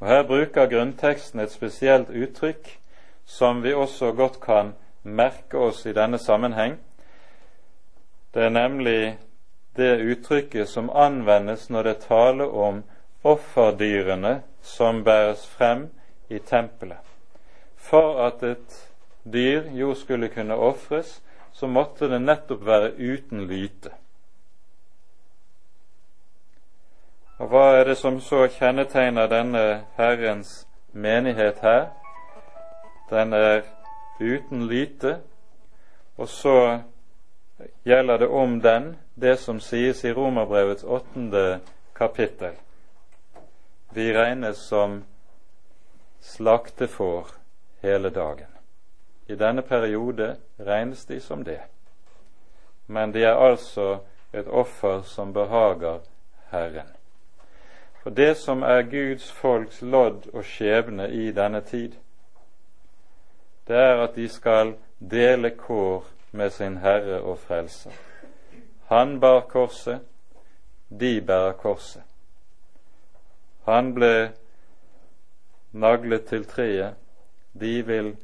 Og Her bruker grunnteksten et spesielt uttrykk som vi også godt kan merke oss i denne sammenheng. Det er nemlig det uttrykket som anvendes når det taler om offerdyrene som bæres frem i tempelet. For at et dyr jo skulle kunne ofres, så måtte det nettopp være uten lyte. Og hva er det som så kjennetegner denne Herrens menighet her? Den er uten lyte, og så gjelder det om den det som sies i Romerbrevets åttende kapittel. Vi regnes som slaktefår hele dagen. I denne periode regnes de som det. Men de er altså et offer som behager Herren. For det som er Guds folks lodd og skjebne i denne tid, det er at de skal dele kår med sin Herre og Frelser. Han bar korset, de bærer korset. Han ble naglet til treet, de vil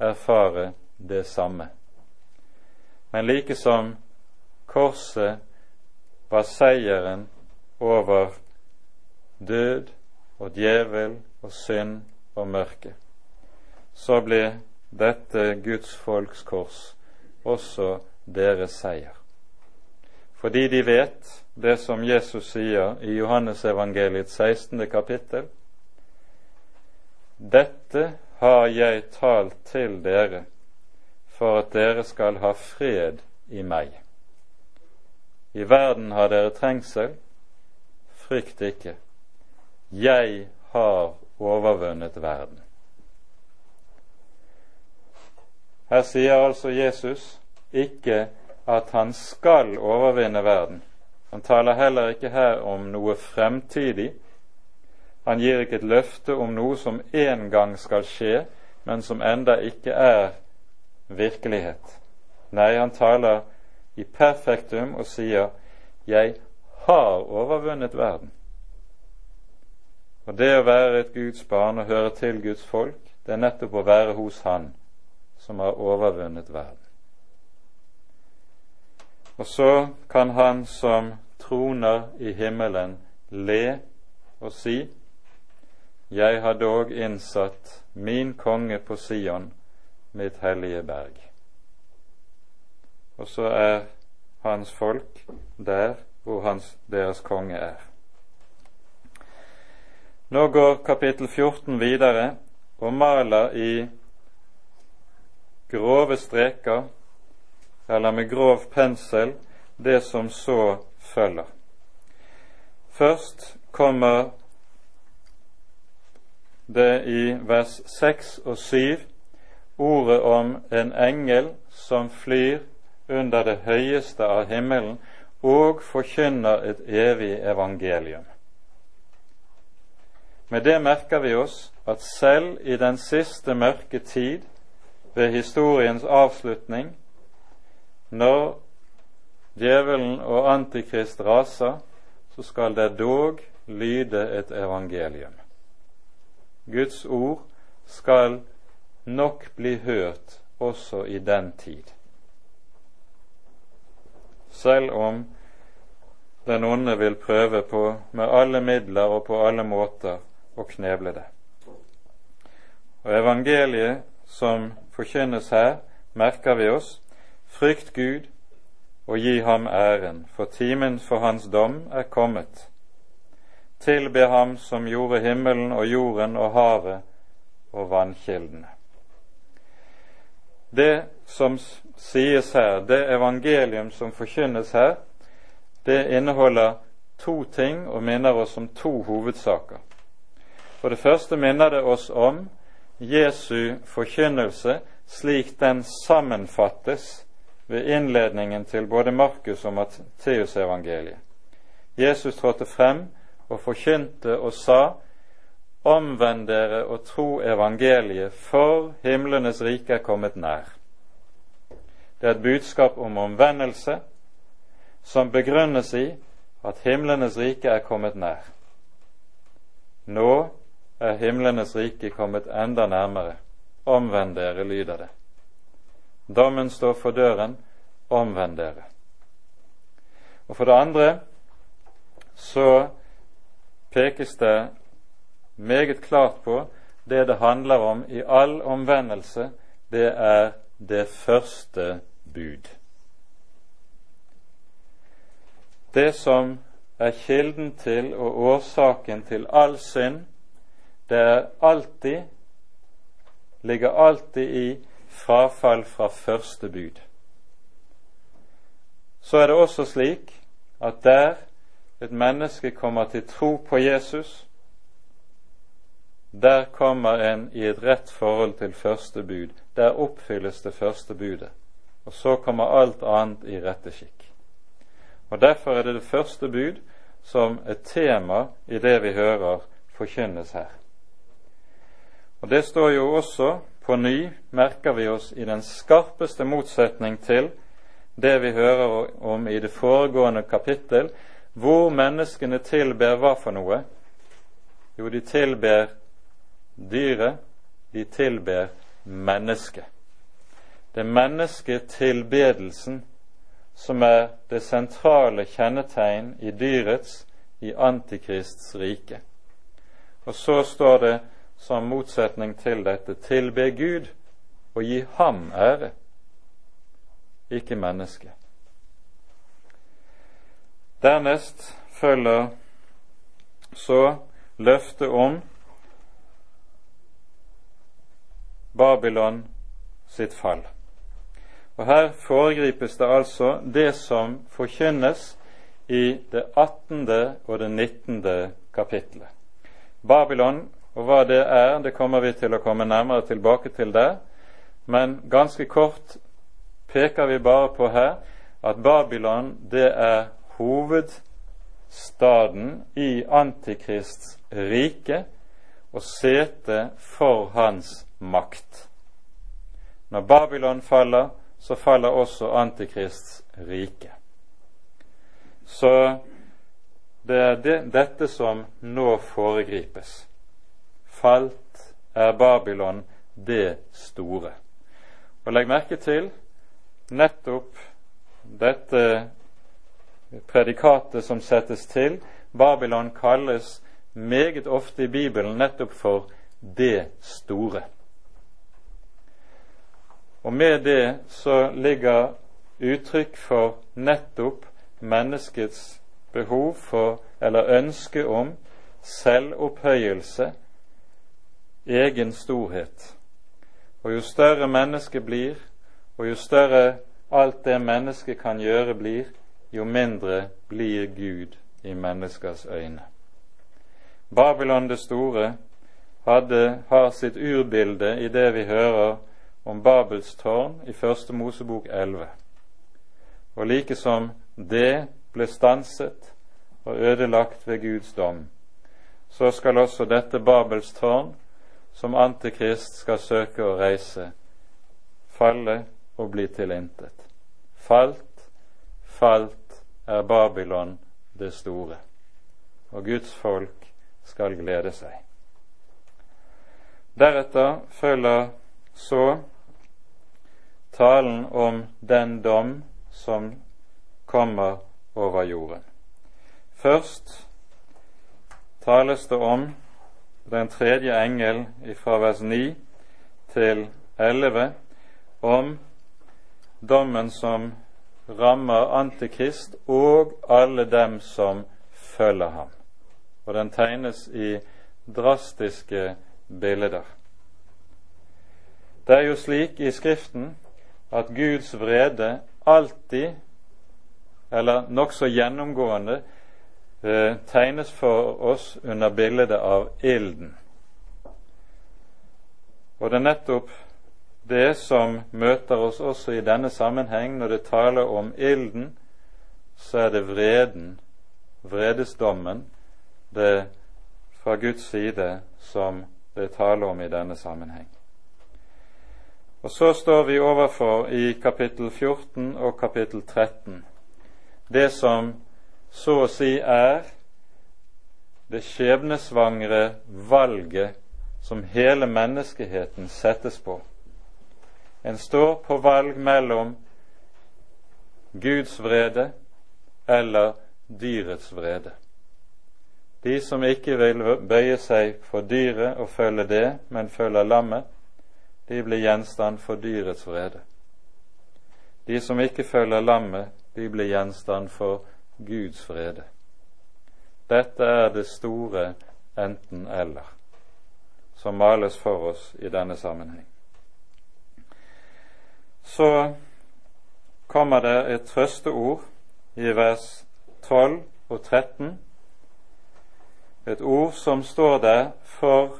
erfare det samme. Men like som korset var seieren over død og djevel og synd og mørke, så ble dette Guds folks kors også deres seier. Fordi de vet det som Jesus sier i Johannesevangeliets 16. kapittel. Dette har jeg talt til dere for at dere skal ha fred i meg. I verden har dere trengsel, frykt ikke. Jeg har overvunnet verden. Her sier altså Jesus ikke at han skal overvinne verden. Han taler heller ikke her om noe fremtidig. Han gir ikke et løfte om noe som en gang skal skje, men som enda ikke er virkelighet. Nei, han taler i perfektum og sier 'Jeg har overvunnet verden'. Og Det å være et Guds barn og høre til Guds folk, det er nettopp å være hos Han som har overvunnet verden. Og så kan Han som troner i himmelen, le og si:" Jeg har dog innsatt min konge på Sion, mitt hellige berg. Og så er hans folk der hvor hans, deres konge er. Nå går kapittel 14 videre og maler i grove streker, eller med grov pensel, det som så følger. Først kommer det i vers 6 og 7 ordet om en engel som flyr under det høyeste av himmelen og forkynner et evig evangelium. Med det merker vi oss at selv i den siste mørke tid, ved historiens avslutning, når djevelen og Antikrist raser, så skal det dog lyde et evangelium. Guds ord skal nok bli hørt også i den tid. Selv om den onde vil prøve på med alle midler og på alle måter å kneble det. Og evangeliet som forkynnes her, merker vi oss frykt Gud og gi ham æren, for timen for hans dom er kommet. Tilbe ham som gjorde himmelen og jorden og havet og vannkildene. Det som sies her, det evangelium som forkynnes her, det inneholder to ting og minner oss om to hovedsaker. For det første minner det oss om Jesu forkynnelse slik den sammenfattes ved innledningen til både Markus og Matteusevangeliet. Jesus trådte frem og forkynte og sa:" Omvend dere og tro evangeliet, for himlenes rike er kommet nær. Det er et budskap om omvendelse som begrunnes i at himlenes rike er kommet nær. Nå er himlenes rike kommet enda nærmere. Omvend dere, lyder det. Dommen står for døren, omvend dere. Og for det andre så pekes det meget klart på det det handler om i all omvendelse, det er det første bud. Det som er kilden til og årsaken til all synd, det er alltid ligger alltid i frafall fra første bud. Så er det også slik at der et menneske kommer til tro på Jesus, der kommer en i et rett forhold til første bud. Der oppfylles det første budet. Og så kommer alt annet i rette skikk. Og Derfor er det det første bud som er tema i det vi hører forkynnes her. Og Det står jo også på ny, merker vi oss, i den skarpeste motsetning til det vi hører om i det foregående kapittel, hvor menneskene tilber hva for noe? Jo, de tilber dyret, de tilber mennesket. Det er mennesketilbedelsen som er det sentrale kjennetegn i dyrets, i Antikrists rike. Og så står det som motsetning til dette tilbe Gud og gi ham ære, ikke mennesket. Dernest følger så løftet om Babylon sitt fall. Og her foregripes det altså det som forkynnes i det 18. og det 19. kapittelet. Babylon og hva det er, det kommer vi til å komme nærmere tilbake til der. Men ganske kort peker vi bare på her at Babylon det er hovedstaden i Antikrists rike og sete for hans makt. Når Babylon faller, så faller også Antikrists rike. Så det er det, dette som nå foregripes. Falt er Babylon det store. Og legg merke til nettopp dette predikatet som settes til. Babylon kalles meget ofte i Bibelen nettopp for det store. Og med det så ligger uttrykk for nettopp menneskets behov for, eller ønske om, selvopphøyelse, egen storhet. Og jo større mennesket blir, og jo større alt det mennesket kan gjøre, blir, jo mindre blir Gud i menneskers øyne. Babylon det store hadde, har sitt urbilde i det vi hører om Babels tårn i Første Mosebok 11. Og like som det ble stanset og ødelagt ved Guds dom, så skal også dette Babels tårn, som Antikrist skal søke å reise, falle og bli tilintet. Falt, falt er Babylon det store, og Guds folk skal glede seg. Deretter følger så talen om den dom som kommer over jorden. Først tales det om den tredje engel fra vers 9 til 11 om dommen som rammer Antikrist og alle dem som følger ham. Og den tegnes i drastiske bilder. Det er jo slik i Skriften at Guds vrede alltid, eller nokså gjennomgående, eh, tegnes for oss under bildet av ilden. Og det er nettopp det som møter oss også i denne sammenheng når det taler om ilden, så er det vreden, vredesdommen, det fra Guds side som det taler om i denne sammenheng. Og så står vi overfor i kapittel 14 og kapittel 13 det som så å si er det skjebnesvangre valget som hele menneskeheten settes på. En står på valg mellom Guds vrede eller dyrets vrede. De som ikke vil bøye seg for dyret og følge det, men følger lammet, de blir gjenstand for dyrets vrede. De som ikke følger lammet, de blir gjenstand for Guds vrede. Dette er det store enten-eller som males for oss i denne sammenheng så kommer det et trøsteord i vers 12 og 13. Et ord som står der for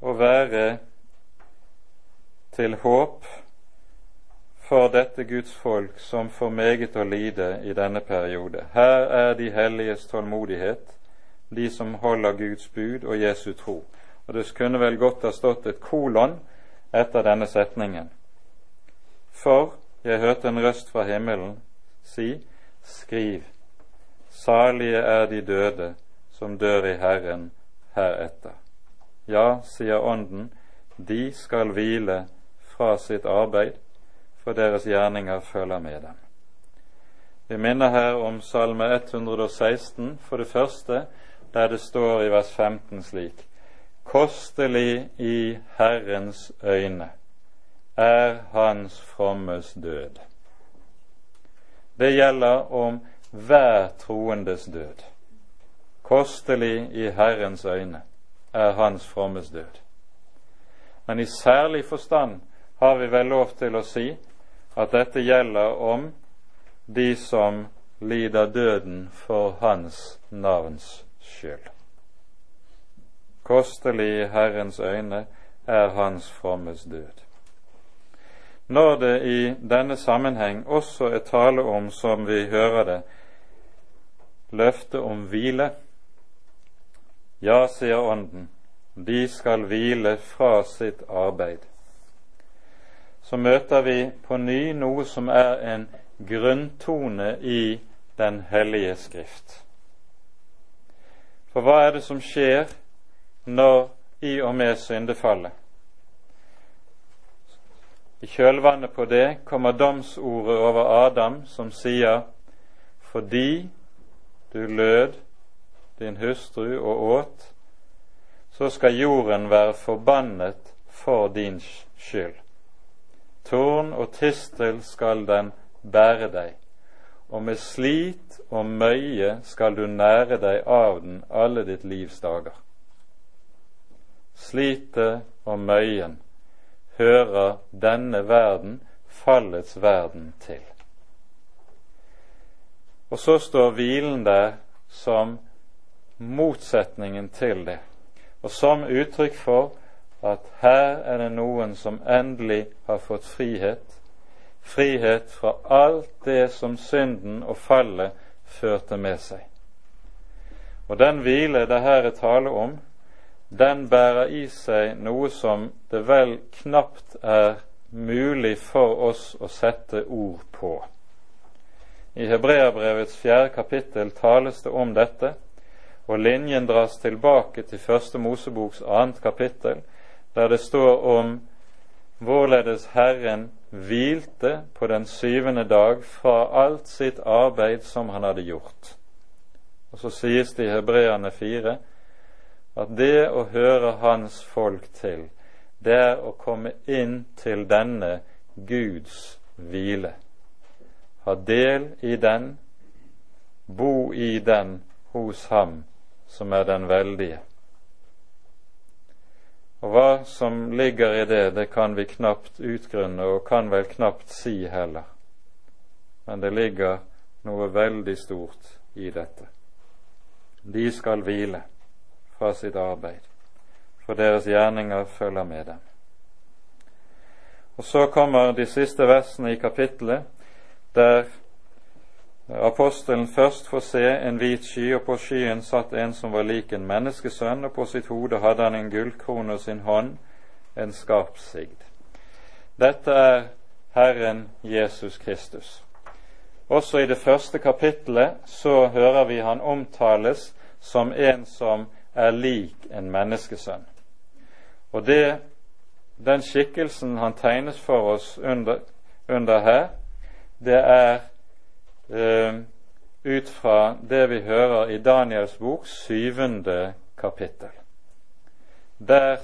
å være til håp for dette Guds folk som får meget å lide i denne periode. Her er de helliges tålmodighet, de som holder Guds bud og Jesu tro. Og Det kunne vel godt ha stått et kolon etter denne setningen. For jeg hørte en røst fra himmelen si, Skriv, salige er de døde som dør i Herren heretter. Ja, sier Ånden, de skal hvile fra sitt arbeid, for deres gjerninger følger med dem. Vi minner her om Salme 116, for det første, der det står i vers 15 slik:" Kostelig i Herrens øyne er hans frommes død. Det gjelder om hver troendes død. Kostelig i Herrens øyne er hans frommes død. Men i særlig forstand har vi vel lov til å si at dette gjelder om de som lider døden for Hans navns skyld. Kostelig i Herrens øyne er Hans frommes død. Når det i denne sammenheng også er tale om, som vi hører det, løfte om hvile, ja, sier Ånden, de skal hvile fra sitt arbeid. Så møter vi på ny noe som er en grunntone i Den hellige Skrift. For hva er det som skjer når i og med syndefallet? I kjølvannet på det kommer domsordet over Adam som sier fordi du lød din hustru og åt, så skal jorden være forbannet for din skyld. Torn og tistel skal den bære deg, og med slit og møye skal du nære deg av den alle ditt livs dager. Slitet og møyen hører denne verden, fallets verden, til. Og så står hvilen der som motsetningen til det, og som uttrykk for at her er det noen som endelig har fått frihet, frihet fra alt det som synden og fallet førte med seg. Og den hvile det her er tale om, den bærer i seg noe som det vel knapt er mulig for oss å sette ord på. I Hebreabrevets fjerde kapittel tales det om dette, og linjen dras tilbake til Første Moseboks annet kapittel, der det står om hvorledes Herren hvilte på den syvende dag fra alt sitt arbeid som han hadde gjort. Og så sies det i Hebreane fire at det å høre Hans folk til, det er å komme inn til denne Guds hvile. Ha del i den, bo i den hos Ham som er den veldige. Og hva som ligger i det, det kan vi knapt utgrunne, og kan vel knapt si heller. Men det ligger noe veldig stort i dette. De skal hvile fra sitt arbeid, for deres gjerninger følger med dem. Og så kommer de siste versene i kapittelet, der apostelen først får se en hvit sky, og på skyen satt en som var lik en menneskesønn, og på sitt hode hadde han en gullkrone og sin hånd en skarpsigd. Dette er Herren Jesus Kristus. Også i det første kapittelet så hører vi han omtales som en som er lik en menneskesønn. Og det, den skikkelsen han tegnes for oss under, under her, det er eh, ut fra det vi hører i Daniels bok, syvende kapittel. Der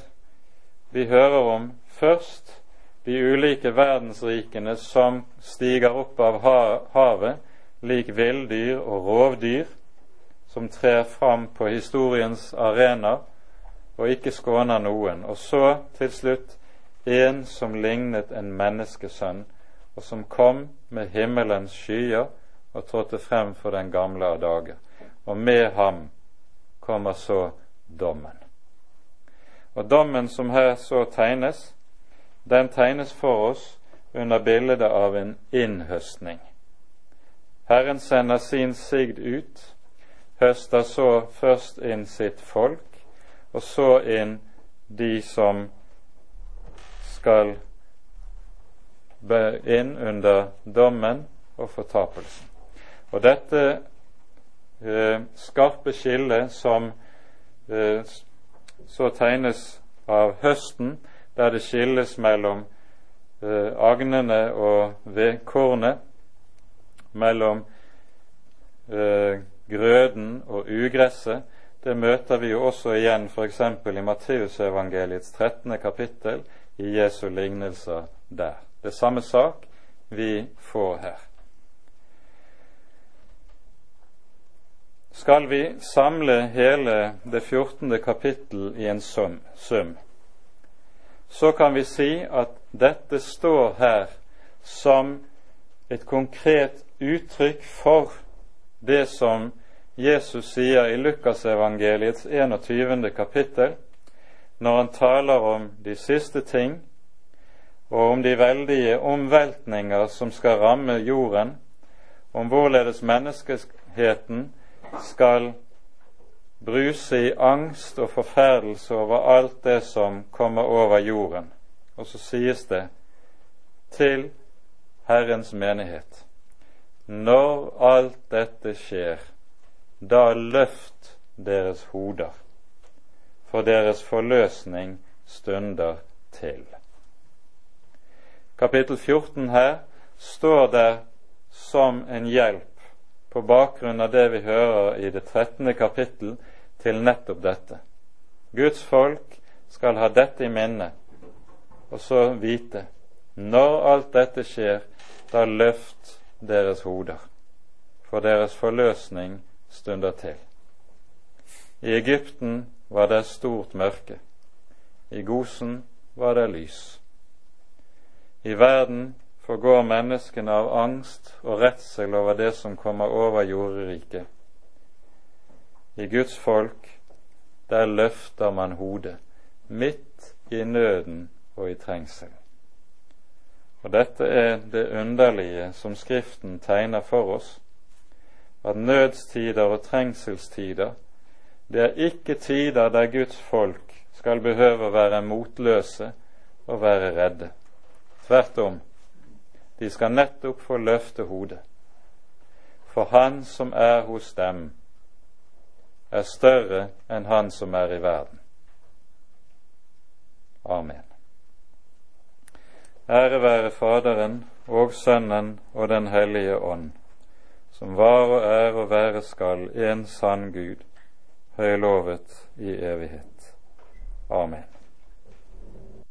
vi hører om først de ulike verdensrikene som stiger opp av havet, lik villdyr og rovdyr, som trer fram på historiens arena og ikke skåner noen. Og så til slutt en som lignet en menneskesønn, og som kom med himmelens skyer og trådte frem for den gamle av dager. Og med ham kommer så dommen. Og dommen som her så tegnes, den tegnes for oss under bildet av en innhøstning. Herren sender sin sigd ut høster så først inn sitt folk, og så inn de som skal inn under dommen og fortapelsen. Og dette eh, skarpe skillet som eh, så tegnes av høsten, der det skilles mellom eh, agnene og vedkornet, mellom eh, grøden og ugresset, det møter vi jo også igjen f.eks. i Matteusevangeliets 13. kapittel, i Jesu lignelser der. Det er samme sak vi får her. Skal vi samle hele det 14. kapittel i en sum, så kan vi si at dette står her som et konkret uttrykk for det som Jesus sier i Lukasevangeliets 21. kapittel, når han taler om de siste ting, og om de veldige omveltninger som skal ramme jorden, om hvorledes menneskeheten skal bruse i angst og forferdelse over alt det som kommer over jorden. Og så sies det til Herrens menighet. Når alt dette skjer, da løft deres hoder, for deres forløsning stunder til. Kapittel 14 her står der som en hjelp på bakgrunn av det vi hører i det 13. kapittel til nettopp dette. Guds folk skal ha dette i minne, og så vite når alt dette skjer, da løft deres hoder, for deres forløsning stunder til. I Egypten var det stort mørke, i Gosen var det lys. I verden forgår menneskene av angst og redsel over det som kommer over jorderiket. I Guds folk, der løfter man hodet, midt i nøden og i trengsel. Og dette er det underlige som Skriften tegner for oss, at nødstider og trengselstider, det er ikke tider der Guds folk skal behøve å være motløse og være redde. Tvert om, de skal nettopp få løfte hodet. For Han som er hos dem, er større enn Han som er i verden. Amen. Ære være Faderen og Sønnen og Den hellige ånd, som var og er og være skal en sann Gud, høylovet i evighet. Amen.